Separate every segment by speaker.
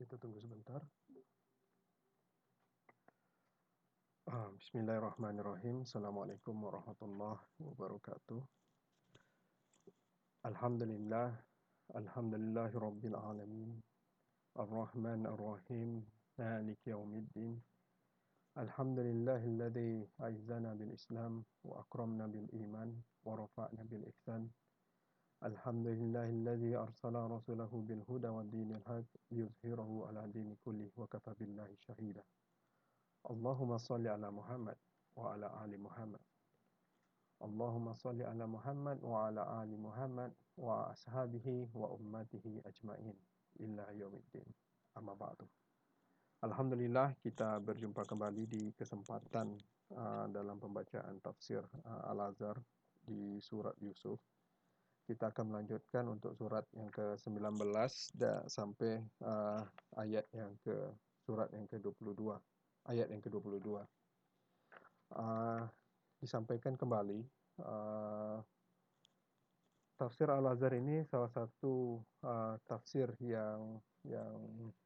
Speaker 1: Kita tunggu sebentar. Ah, Bismillahirrahmanirrahim. Assalamualaikum warahmatullahi wabarakatuh. Alhamdulillah. Alhamdulillahi rabbil alamin. Ar-Rahman Ar-Rahim. Malik yaumiddin. Alhamdulillahilladzi aizana bil Islam wa akramna bil iman wa rafa'na bil ihsan. Huda wa dinil haq yuzhirahu ala dini kulli wa kafa billahi syahida. Allahumma salli ala Muhammad wa ala ali Muhammad. Allahumma salli ala Muhammad wa ala ali Muhammad wa ashabihi wa ummatihi ajmain illa yaumiddin. Amma ba'du. Alhamdulillah kita berjumpa kembali di kesempatan uh, dalam pembacaan tafsir uh, Al-Azhar di surat Yusuf kita akan melanjutkan untuk surat yang ke-19 dan sampai uh, ayat yang ke surat yang ke-22 ayat yang ke-22 uh, disampaikan kembali uh, tafsir Al-Azhar ini salah satu uh, tafsir yang yang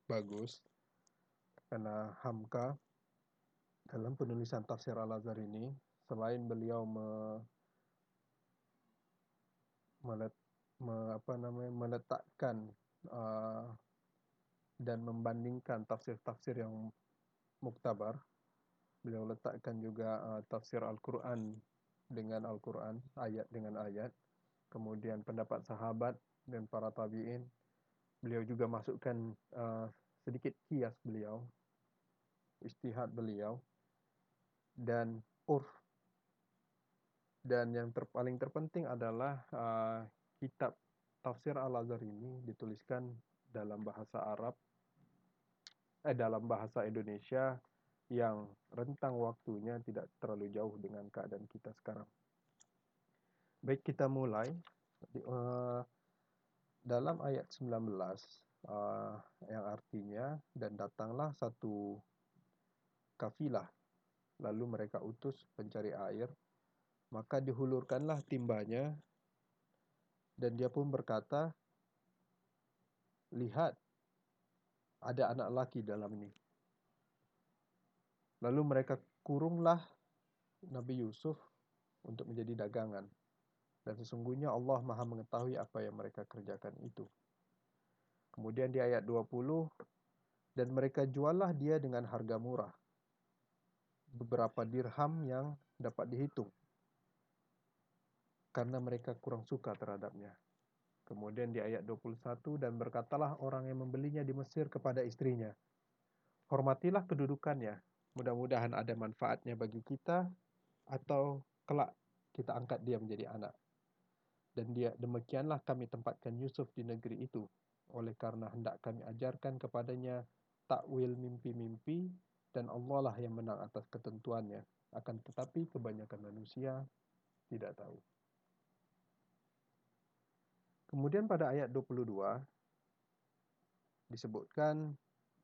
Speaker 1: bagus karena Hamka dalam penulisan tafsir Al-Azhar ini. Selain beliau me, melet, me, apa namanya meletakkan uh, dan membandingkan tafsir-tafsir yang muktabar. Beliau letakkan juga uh, tafsir Al-Quran dengan Al-Quran, ayat dengan ayat. Kemudian pendapat sahabat dan para tabi'in. Beliau juga masukkan uh, sedikit kias beliau, istihad beliau, dan urf dan yang ter, paling terpenting adalah uh, kitab tafsir Al-Azhar ini dituliskan dalam bahasa Arab eh dalam bahasa Indonesia yang rentang waktunya tidak terlalu jauh dengan keadaan kita sekarang. Baik kita mulai uh, dalam ayat 19 uh, yang artinya dan datanglah satu kafilah lalu mereka utus pencari air maka dihulurkanlah timbanya dan dia pun berkata, Lihat, ada anak laki dalam ini. Lalu mereka kurunglah Nabi Yusuf untuk menjadi dagangan. Dan sesungguhnya Allah maha mengetahui apa yang mereka kerjakan itu. Kemudian di ayat 20, dan mereka jualah dia dengan harga murah. Beberapa dirham yang dapat dihitung karena mereka kurang suka terhadapnya. Kemudian di ayat 21, dan berkatalah orang yang membelinya di Mesir kepada istrinya, Hormatilah kedudukannya, mudah-mudahan ada manfaatnya bagi kita, atau kelak kita angkat dia menjadi anak. Dan dia demikianlah kami tempatkan Yusuf di negeri itu, oleh karena hendak kami ajarkan kepadanya takwil mimpi-mimpi, dan Allah lah yang menang atas ketentuannya. Akan tetapi kebanyakan manusia tidak tahu. Kemudian pada ayat 22 disebutkan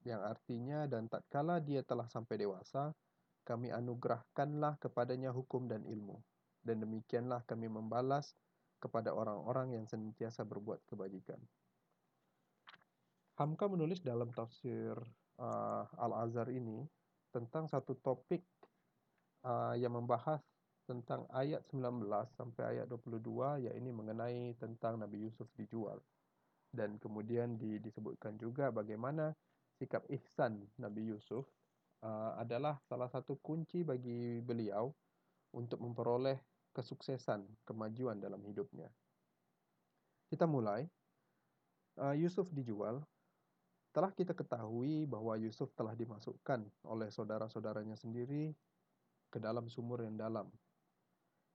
Speaker 1: yang artinya dan tatkala dia telah sampai dewasa kami anugerahkanlah kepadanya hukum dan ilmu dan demikianlah kami membalas kepada orang-orang yang senantiasa berbuat kebajikan. Hamka menulis dalam tafsir uh, Al-Azhar ini tentang satu topik uh, yang membahas tentang ayat 19 sampai ayat 22 yakni mengenai tentang Nabi Yusuf dijual. Dan kemudian di, disebutkan juga bagaimana sikap ihsan Nabi Yusuf uh, adalah salah satu kunci bagi beliau untuk memperoleh kesuksesan, kemajuan dalam hidupnya. Kita mulai. Uh, Yusuf dijual. Telah kita ketahui bahwa Yusuf telah dimasukkan oleh saudara-saudaranya sendiri ke dalam sumur yang dalam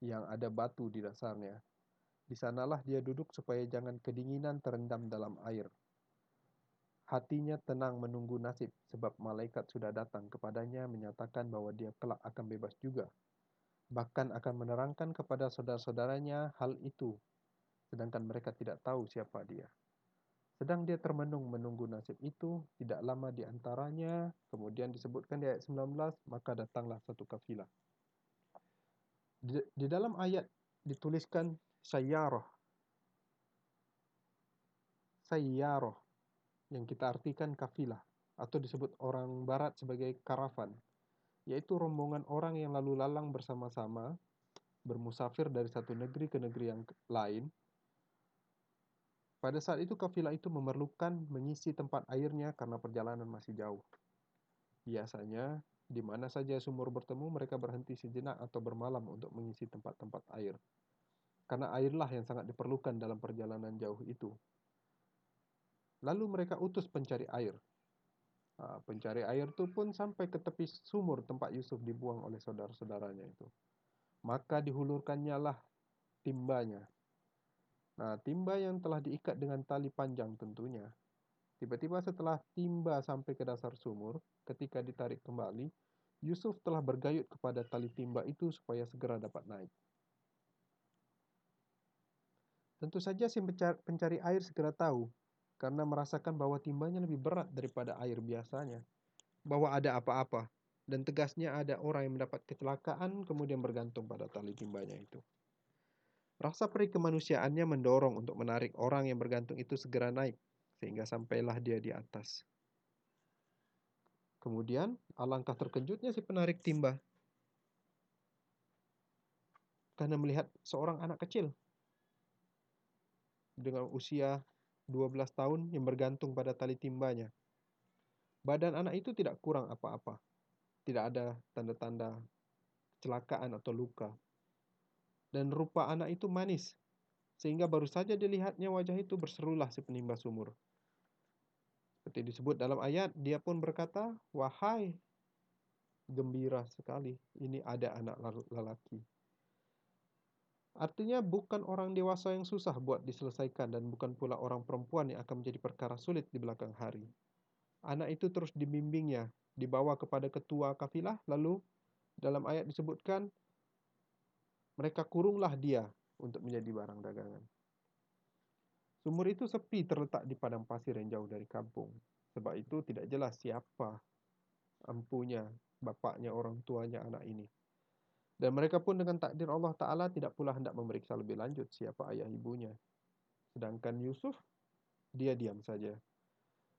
Speaker 1: yang ada batu di dasarnya. Di sanalah dia duduk supaya jangan kedinginan terendam dalam air. Hatinya tenang menunggu nasib sebab malaikat sudah datang kepadanya menyatakan bahwa dia kelak akan bebas juga. Bahkan akan menerangkan kepada saudara-saudaranya hal itu, sedangkan mereka tidak tahu siapa dia. Sedang dia termenung menunggu nasib itu, tidak lama di antaranya, kemudian disebutkan di ayat 19, maka datanglah satu kafilah di, di dalam ayat dituliskan sayyarah. Sayyarah yang kita artikan kafilah atau disebut orang barat sebagai karavan, yaitu rombongan orang yang lalu lalang bersama-sama bermusafir dari satu negeri ke negeri yang lain. Pada saat itu kafilah itu memerlukan mengisi tempat airnya karena perjalanan masih jauh. Biasanya, di mana saja sumur bertemu, mereka berhenti sejenak atau bermalam untuk mengisi tempat-tempat air. Karena airlah yang sangat diperlukan dalam perjalanan jauh itu. Lalu mereka utus pencari air. Nah, pencari air itu pun sampai ke tepi sumur tempat Yusuf dibuang oleh saudara-saudaranya itu. Maka dihulurkannya lah timbanya. Nah, timba yang telah diikat dengan tali panjang tentunya. Tiba-tiba setelah timba sampai ke dasar sumur, ketika ditarik kembali, Yusuf telah bergayut kepada tali timba itu supaya segera dapat naik. Tentu saja si pencari air segera tahu, karena merasakan bahwa timbanya lebih berat daripada air biasanya, bahwa ada apa-apa, dan tegasnya ada orang yang mendapat kecelakaan kemudian bergantung pada tali timbanya itu. Rasa perih kemanusiaannya mendorong untuk menarik orang yang bergantung itu segera naik, sehingga sampailah dia di atas. Kemudian, alangkah terkejutnya si penarik timba karena melihat seorang anak kecil dengan usia 12 tahun yang bergantung pada tali timbanya. Badan anak itu tidak kurang apa-apa. Tidak ada tanda-tanda kecelakaan atau luka. Dan rupa anak itu manis, sehingga baru saja dilihatnya wajah itu berserulah si penimba sumur. Seperti disebut dalam ayat, dia pun berkata, Wahai, gembira sekali, ini ada anak lelaki. Artinya bukan orang dewasa yang susah buat diselesaikan dan bukan pula orang perempuan yang akan menjadi perkara sulit di belakang hari. Anak itu terus dibimbingnya, dibawa kepada ketua kafilah, lalu dalam ayat disebutkan, mereka kurunglah dia untuk menjadi barang dagangan. Sumur itu sepi terletak di padang pasir yang jauh dari kampung. Sebab itu tidak jelas siapa empunya, bapaknya, orang tuanya anak ini. Dan mereka pun dengan takdir Allah Ta'ala tidak pula hendak memeriksa lebih lanjut siapa ayah ibunya. Sedangkan Yusuf, dia diam saja.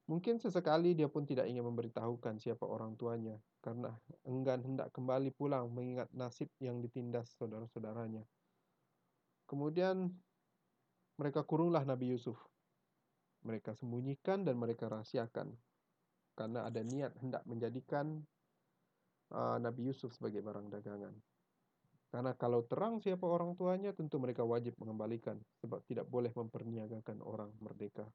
Speaker 1: Mungkin sesekali dia pun tidak ingin memberitahukan siapa orang tuanya, karena enggan hendak kembali pulang mengingat nasib yang ditindas saudara-saudaranya. Kemudian mereka kurunglah Nabi Yusuf. Mereka sembunyikan dan mereka rahasiakan, karena ada niat hendak menjadikan uh, Nabi Yusuf sebagai barang dagangan. Karena kalau terang siapa orang tuanya, tentu mereka wajib mengembalikan, sebab tidak boleh memperniagakan orang merdeka.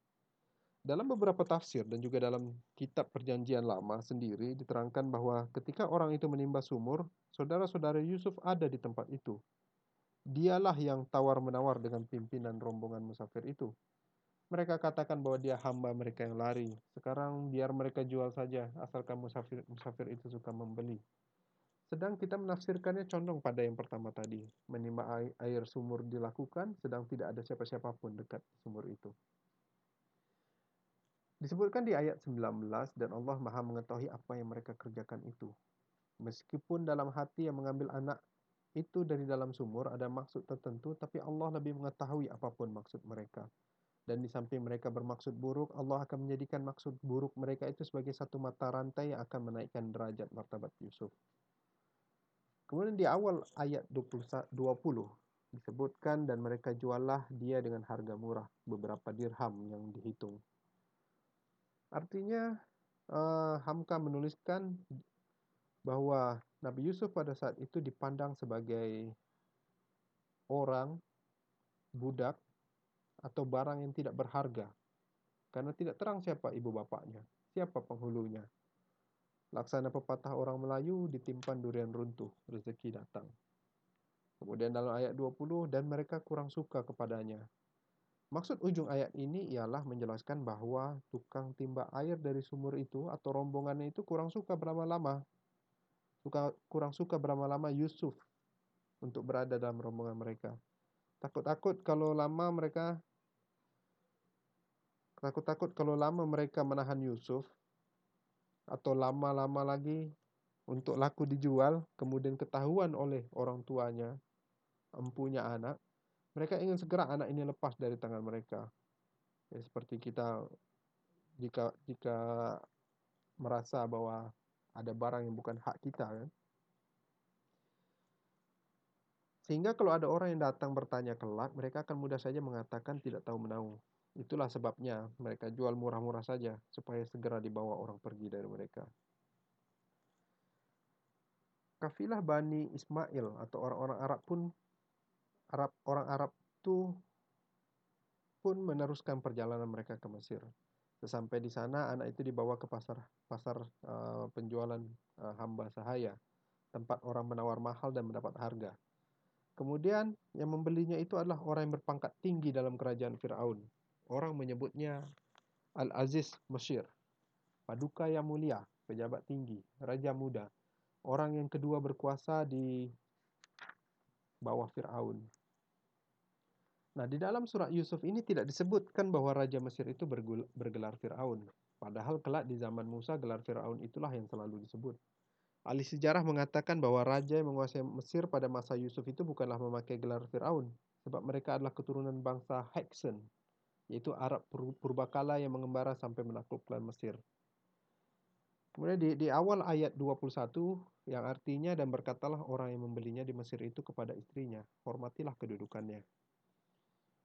Speaker 1: Dalam beberapa tafsir dan juga dalam kitab perjanjian lama sendiri diterangkan bahwa ketika orang itu menimba sumur, saudara-saudara Yusuf ada di tempat itu. Dialah yang tawar-menawar dengan pimpinan rombongan musafir itu. Mereka katakan bahwa dia hamba mereka yang lari. Sekarang biar mereka jual saja, asalkan musafir, musafir itu suka membeli. Sedang kita menafsirkannya condong pada yang pertama tadi. Menimba air sumur dilakukan, sedang tidak ada siapa-siapa pun dekat sumur itu. Disebutkan di ayat 19, dan Allah maha mengetahui apa yang mereka kerjakan itu. Meskipun dalam hati yang mengambil anak itu dari dalam sumur ada maksud tertentu, tapi Allah lebih mengetahui apa pun maksud mereka. Dan di samping mereka bermaksud buruk, Allah akan menjadikan maksud buruk mereka itu sebagai satu mata rantai yang akan menaikkan derajat martabat Yusuf. Kemudian di awal ayat 20, 20 disebutkan dan mereka juallah dia dengan harga murah, beberapa dirham yang dihitung. Artinya uh, Hamka menuliskan bahwa Nabi Yusuf pada saat itu dipandang sebagai orang budak atau barang yang tidak berharga karena tidak terang siapa ibu bapaknya, siapa penghulunya. Laksana pepatah orang Melayu ditimpan durian runtuh, rezeki datang. Kemudian dalam ayat 20, dan mereka kurang suka kepadanya. Maksud ujung ayat ini ialah menjelaskan bahwa tukang timba air dari sumur itu atau rombongannya itu kurang suka berlama-lama. Suka, kurang suka berlama-lama Yusuf untuk berada dalam rombongan mereka. Takut-takut kalau lama mereka takut-takut kalau lama mereka menahan Yusuf, atau lama-lama lagi untuk laku dijual, kemudian ketahuan oleh orang tuanya, empunya anak, mereka ingin segera anak ini lepas dari tangan mereka. Ya, seperti kita jika jika merasa bahwa ada barang yang bukan hak kita kan. Sehingga kalau ada orang yang datang bertanya kelak, mereka akan mudah saja mengatakan tidak tahu menahu. Itulah sebabnya mereka jual murah-murah saja supaya segera dibawa orang pergi dari mereka. Kafilah Bani Ismail atau orang-orang Arab pun Arab orang Arab itu pun meneruskan perjalanan mereka ke Mesir. Sesampai di sana anak itu dibawa ke pasar pasar uh, penjualan uh, hamba sahaya, tempat orang menawar mahal dan mendapat harga. Kemudian yang membelinya itu adalah orang yang berpangkat tinggi dalam kerajaan Firaun. Orang menyebutnya Al-Aziz Mesir. Paduka yang mulia, pejabat tinggi, raja muda. Orang yang kedua berkuasa di bawah Firaun. Nah, di dalam surat Yusuf ini tidak disebutkan bahwa raja Mesir itu bergelar Firaun. Padahal kelak di zaman Musa gelar Firaun itulah yang selalu disebut. Ahli sejarah mengatakan bahwa raja yang menguasai Mesir pada masa Yusuf itu bukanlah memakai gelar Firaun, sebab mereka adalah keturunan bangsa Heksen, yaitu Arab purbakala yang mengembara sampai menaklukkan Mesir. Kemudian di, di awal ayat 21 yang artinya dan berkatalah orang yang membelinya di Mesir itu kepada istrinya, hormatilah kedudukannya.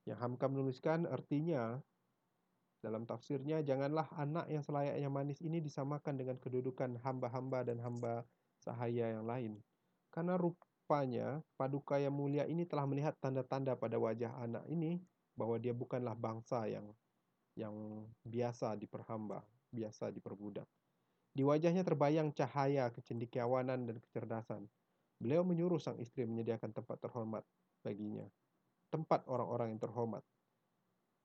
Speaker 1: Yang Hamka menuliskan artinya dalam tafsirnya, janganlah anak yang selayaknya manis ini disamakan dengan kedudukan hamba-hamba dan hamba sahaya yang lain. Karena rupanya paduka yang mulia ini telah melihat tanda-tanda pada wajah anak ini bahwa dia bukanlah bangsa yang yang biasa diperhamba, biasa diperbudak. Di wajahnya terbayang cahaya kecendekiawanan dan kecerdasan. Beliau menyuruh sang istri menyediakan tempat terhormat baginya. Tempat orang-orang yang terhormat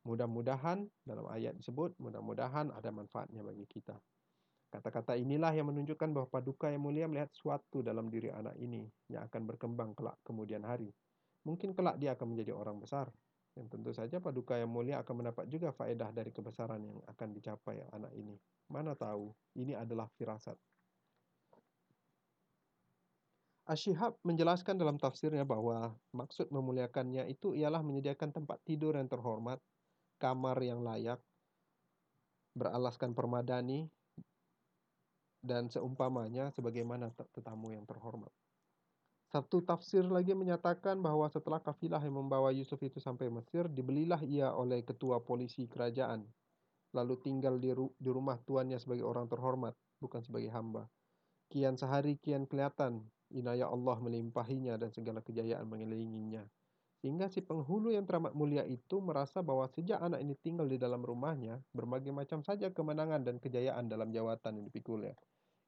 Speaker 1: Mudah-mudahan dalam ayat disebut, mudah-mudahan ada manfaatnya bagi kita. Kata-kata inilah yang menunjukkan bahwa paduka yang mulia melihat sesuatu dalam diri anak ini yang akan berkembang kelak kemudian hari. Mungkin kelak dia akan menjadi orang besar. Dan tentu saja paduka yang mulia akan mendapat juga faedah dari kebesaran yang akan dicapai anak ini. Mana tahu, ini adalah firasat. Asyihab menjelaskan dalam tafsirnya bahwa maksud memuliakannya itu ialah menyediakan tempat tidur yang terhormat kamar yang layak, beralaskan permadani, dan seumpamanya sebagaimana tetamu yang terhormat. Satu tafsir lagi menyatakan bahwa setelah kafilah yang membawa Yusuf itu sampai Mesir, dibelilah ia oleh ketua polisi kerajaan, lalu tinggal di, ru di rumah tuannya sebagai orang terhormat, bukan sebagai hamba. Kian sehari kian kelihatan, inayah Allah melimpahinya dan segala kejayaan mengelilinginya. Sehingga si penghulu yang teramat mulia itu merasa bahwa sejak anak ini tinggal di dalam rumahnya, berbagai macam saja kemenangan dan kejayaan dalam jawatan yang dipikulnya.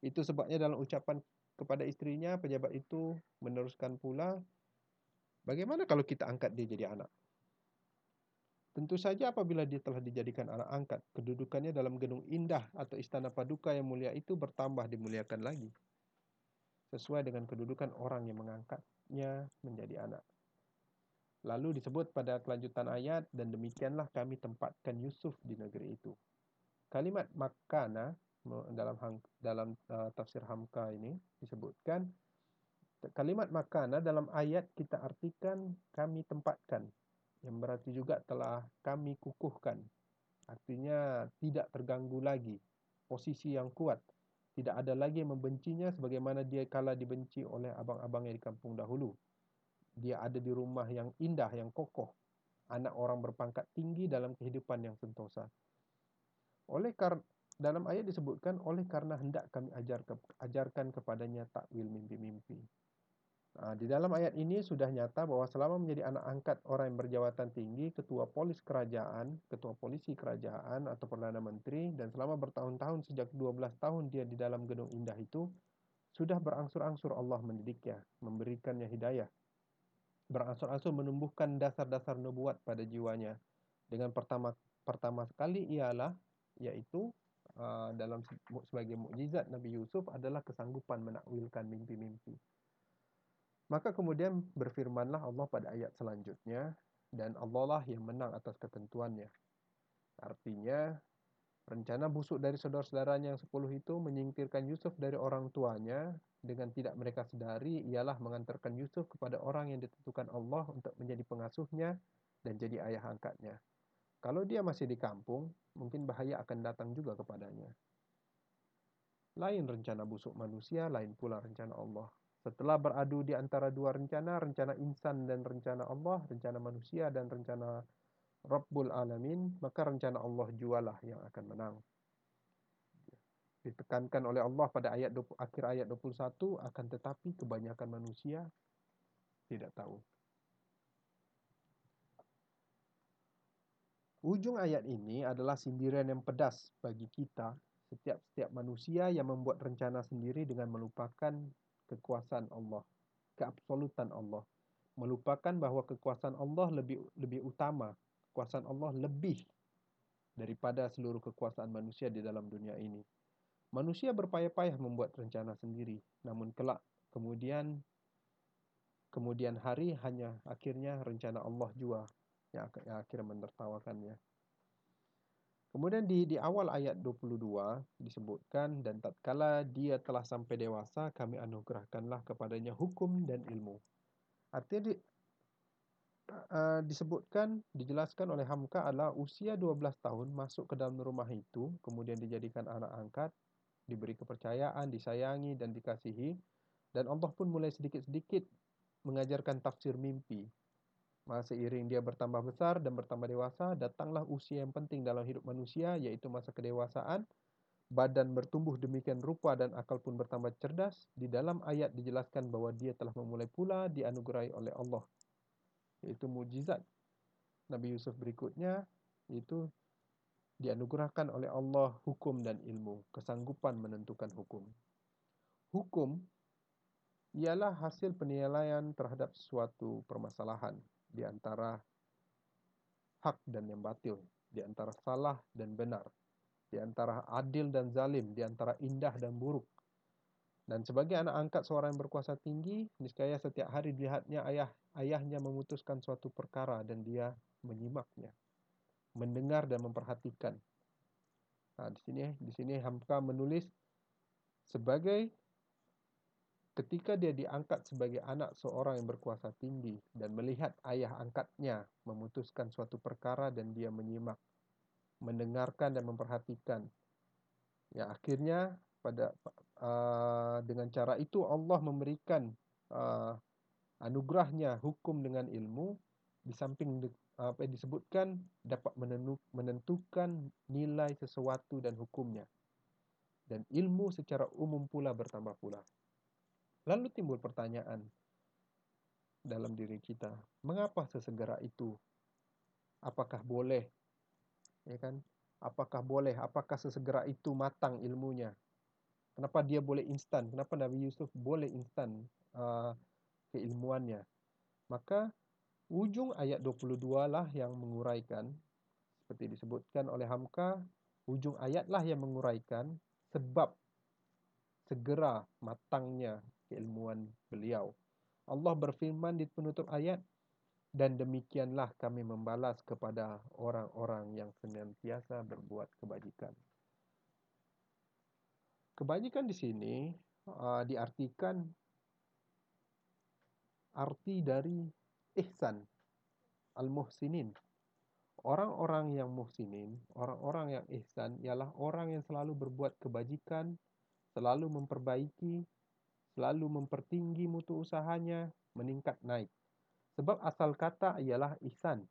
Speaker 1: Itu sebabnya dalam ucapan kepada istrinya, pejabat itu meneruskan pula, bagaimana kalau kita angkat dia jadi anak? Tentu saja apabila dia telah dijadikan anak angkat, kedudukannya dalam gedung indah atau istana paduka yang mulia itu bertambah dimuliakan lagi. Sesuai dengan kedudukan orang yang mengangkatnya menjadi anak. Lalu disebut pada kelanjutan ayat dan demikianlah kami tempatkan Yusuf di negeri itu. Kalimat makana dalam dalam uh, tafsir Hamka ini disebutkan kalimat makana dalam ayat kita artikan kami tempatkan yang berarti juga telah kami kukuhkan. Artinya tidak terganggu lagi posisi yang kuat. Tidak ada lagi membencinya sebagaimana dia kala dibenci oleh abang-abangnya di kampung dahulu dia ada di rumah yang indah, yang kokoh. Anak orang berpangkat tinggi dalam kehidupan yang sentosa. Oleh karena dalam ayat disebutkan oleh karena hendak kami ajar ke, ajarkan kepadanya takwil mimpi-mimpi. Nah, di dalam ayat ini sudah nyata bahwa selama menjadi anak angkat orang yang berjawatan tinggi, ketua polis kerajaan, ketua polisi kerajaan atau perdana menteri dan selama bertahun-tahun sejak 12 tahun dia di dalam gedung indah itu sudah berangsur-angsur Allah mendidiknya, memberikannya hidayah berangsur-angsur menumbuhkan dasar-dasar nubuat pada jiwanya. Dengan pertama pertama sekali ialah yaitu uh, dalam sebagai mukjizat Nabi Yusuf adalah kesanggupan menakwilkan mimpi-mimpi. Maka kemudian berfirmanlah Allah pada ayat selanjutnya dan Allah lah yang menang atas ketentuannya. Artinya rencana busuk dari saudara-saudaranya yang sepuluh itu menyingkirkan Yusuf dari orang tuanya dengan tidak mereka sedari ialah mengantarkan Yusuf kepada orang yang ditentukan Allah untuk menjadi pengasuhnya dan jadi ayah angkatnya. Kalau dia masih di kampung, mungkin bahaya akan datang juga kepadanya. Lain rencana busuk manusia, lain pula rencana Allah. Setelah beradu di antara dua rencana, rencana insan dan rencana Allah, rencana manusia dan rencana Rabbul Alamin, maka rencana Allah jualah yang akan menang. Ditekankan oleh Allah pada ayat 20, akhir ayat 21, akan tetapi kebanyakan manusia tidak tahu. Ujung ayat ini adalah sindiran yang pedas bagi kita setiap-setiap manusia yang membuat rencana sendiri dengan melupakan kekuasaan Allah, keabsolutan Allah. Melupakan bahawa kekuasaan Allah lebih lebih utama, kekuasaan Allah lebih daripada seluruh kekuasaan manusia di dalam dunia ini. Manusia berpayah-payah membuat rencana sendiri, namun kelak kemudian kemudian hari hanya akhirnya rencana Allah jua yang akhirnya menertawakannya. Kemudian di di awal ayat 22 disebutkan dan tatkala dia telah sampai dewasa kami anugerahkanlah kepadanya hukum dan ilmu. Artinya di, uh, disebutkan dijelaskan oleh Hamka adalah usia 12 tahun masuk ke dalam rumah itu kemudian dijadikan anak angkat, diberi kepercayaan, disayangi dan dikasihi dan Allah pun mulai sedikit-sedikit mengajarkan tafsir mimpi seiring dia bertambah besar dan bertambah dewasa, datanglah usia yang penting dalam hidup manusia, yaitu masa kedewasaan. Badan bertumbuh demikian rupa dan akal pun bertambah cerdas. Di dalam ayat dijelaskan bahawa dia telah memulai pula dianugerahi oleh Allah. Iaitu mujizat. Nabi Yusuf berikutnya, itu dianugerahkan oleh Allah hukum dan ilmu. Kesanggupan menentukan hukum. Hukum ialah hasil penilaian terhadap suatu permasalahan di antara hak dan yang batil, di antara salah dan benar, di antara adil dan zalim, di antara indah dan buruk. Dan sebagai anak angkat seorang yang berkuasa tinggi, niscaya setiap hari dilihatnya ayah ayahnya memutuskan suatu perkara dan dia menyimaknya, mendengar dan memperhatikan. Nah, di sini di sini Hamka menulis sebagai Ketika dia diangkat sebagai anak seorang yang berkuasa tinggi dan melihat ayah angkatnya memutuskan suatu perkara dan dia menyimak, mendengarkan dan memperhatikan. Ya akhirnya pada uh, dengan cara itu Allah memberikan uh, anugerahnya hukum dengan ilmu di samping apa yang disebutkan dapat menentukan nilai sesuatu dan hukumnya. Dan ilmu secara umum pula bertambah pula. Lalu timbul pertanyaan dalam diri kita, mengapa sesegera itu? Apakah boleh? Ya kan? Apakah boleh? Apakah sesegera itu matang ilmunya? Kenapa dia boleh instan? Kenapa Nabi Yusuf boleh instan uh, keilmuannya? Maka ujung ayat 22 lah yang menguraikan seperti disebutkan oleh Hamka, ujung ayat lah yang menguraikan sebab segera matangnya keilmuan beliau. Allah berfirman di penutup ayat, dan demikianlah kami membalas kepada orang-orang yang senantiasa berbuat kebajikan. Kebajikan di sini uh, diartikan arti dari ihsan, al-muhsinin. Orang-orang yang muhsinin, orang-orang yang ihsan ialah orang yang selalu berbuat kebajikan, selalu memperbaiki, selalu mempertinggi mutu usahanya meningkat naik. Sebab asal kata ialah ihsan.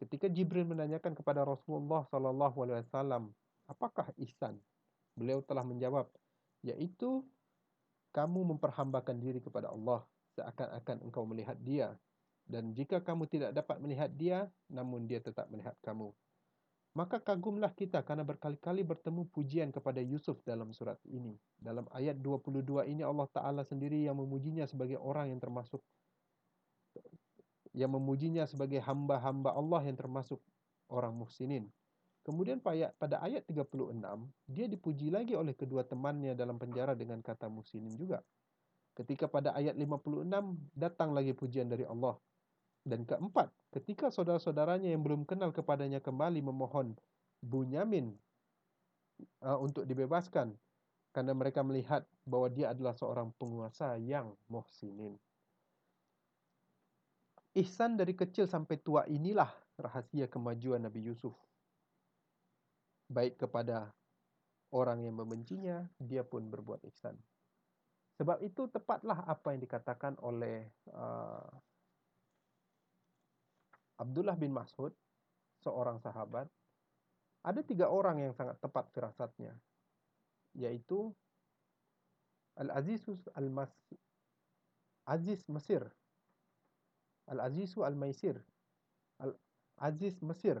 Speaker 1: Ketika Jibril menanyakan kepada Rasulullah wasallam, apakah ihsan? Beliau telah menjawab, yaitu kamu memperhambakan diri kepada Allah seakan-akan engkau melihat Dia dan jika kamu tidak dapat melihat Dia, namun Dia tetap melihat kamu. Maka kagumlah kita karena berkali-kali bertemu pujian kepada Yusuf dalam surat ini. Dalam ayat 22 ini Allah Ta'ala sendiri yang memujinya sebagai orang yang termasuk yang memujinya sebagai hamba-hamba Allah yang termasuk orang muhsinin. Kemudian pada ayat 36, dia dipuji lagi oleh kedua temannya dalam penjara dengan kata muhsinin juga. Ketika pada ayat 56, datang lagi pujian dari Allah. Dan keempat, ketika saudara-saudaranya yang belum kenal kepadanya kembali memohon Bunyamin uh, untuk dibebaskan karena mereka melihat bahwa dia adalah seorang penguasa yang muhsinin. ihsan dari kecil sampai tua inilah rahasia kemajuan Nabi Yusuf. Baik kepada orang yang membencinya, dia pun berbuat ihsan. Sebab itu tepatlah apa yang dikatakan oleh uh, Abdullah bin Mas'ud, seorang sahabat. Ada tiga orang yang sangat tepat firasatnya, yaitu Al-Azizus Al-Mas Aziz Mesir Al-Azizu Al-Maisir Al-Aziz Mesir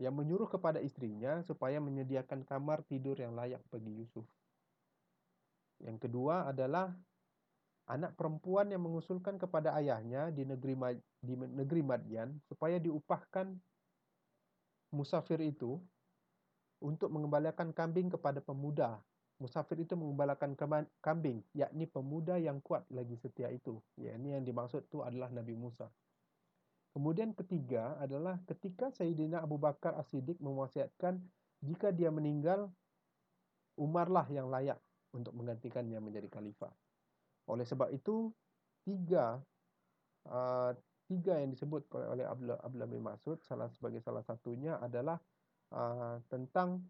Speaker 1: yang menyuruh kepada istrinya supaya menyediakan kamar tidur yang layak bagi Yusuf. Yang kedua adalah anak perempuan yang mengusulkan kepada ayahnya di negeri di negeri Madian supaya diupahkan musafir itu untuk mengembalikan kambing kepada pemuda. Musafir itu mengembalikan kambing, yakni pemuda yang kuat lagi setia itu. Ya, ini yang dimaksud itu adalah Nabi Musa. Kemudian ketiga adalah ketika Sayyidina Abu Bakar As-Siddiq mewasiatkan jika dia meninggal, Umarlah yang layak untuk menggantikannya menjadi khalifah. Oleh sebab itu, tiga uh, tiga yang disebut oleh Abdullah, Abdullah bin Mas'ud, salah sebagai salah satunya adalah uh, tentang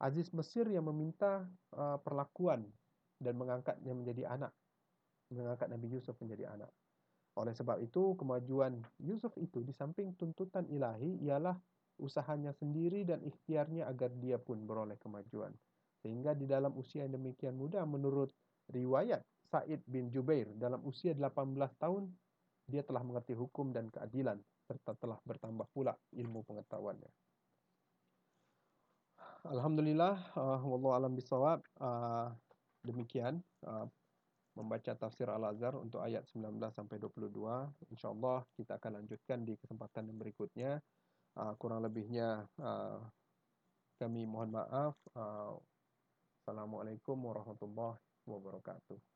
Speaker 1: Aziz Mesir yang meminta uh, perlakuan dan mengangkatnya menjadi anak. Mengangkat Nabi Yusuf menjadi anak. Oleh sebab itu, kemajuan Yusuf itu di samping tuntutan ilahi ialah usahanya sendiri dan ikhtiarnya agar dia pun beroleh kemajuan. Sehingga di dalam usia yang demikian muda, menurut riwayat Said bin Jubair, dalam usia 18 tahun, dia telah mengerti hukum dan keadilan serta telah bertambah pula ilmu pengetahuannya. Alhamdulillah, uh, wallahu alam bisawab. Uh, demikian uh, membaca tafsir Al-Azhar untuk ayat 19 sampai 22. Insya-Allah kita akan lanjutkan di kesempatan yang berikutnya. Uh, kurang lebihnya uh, kami mohon maaf. Uh, Assalamualaikum warahmatullahi wabarakatuh.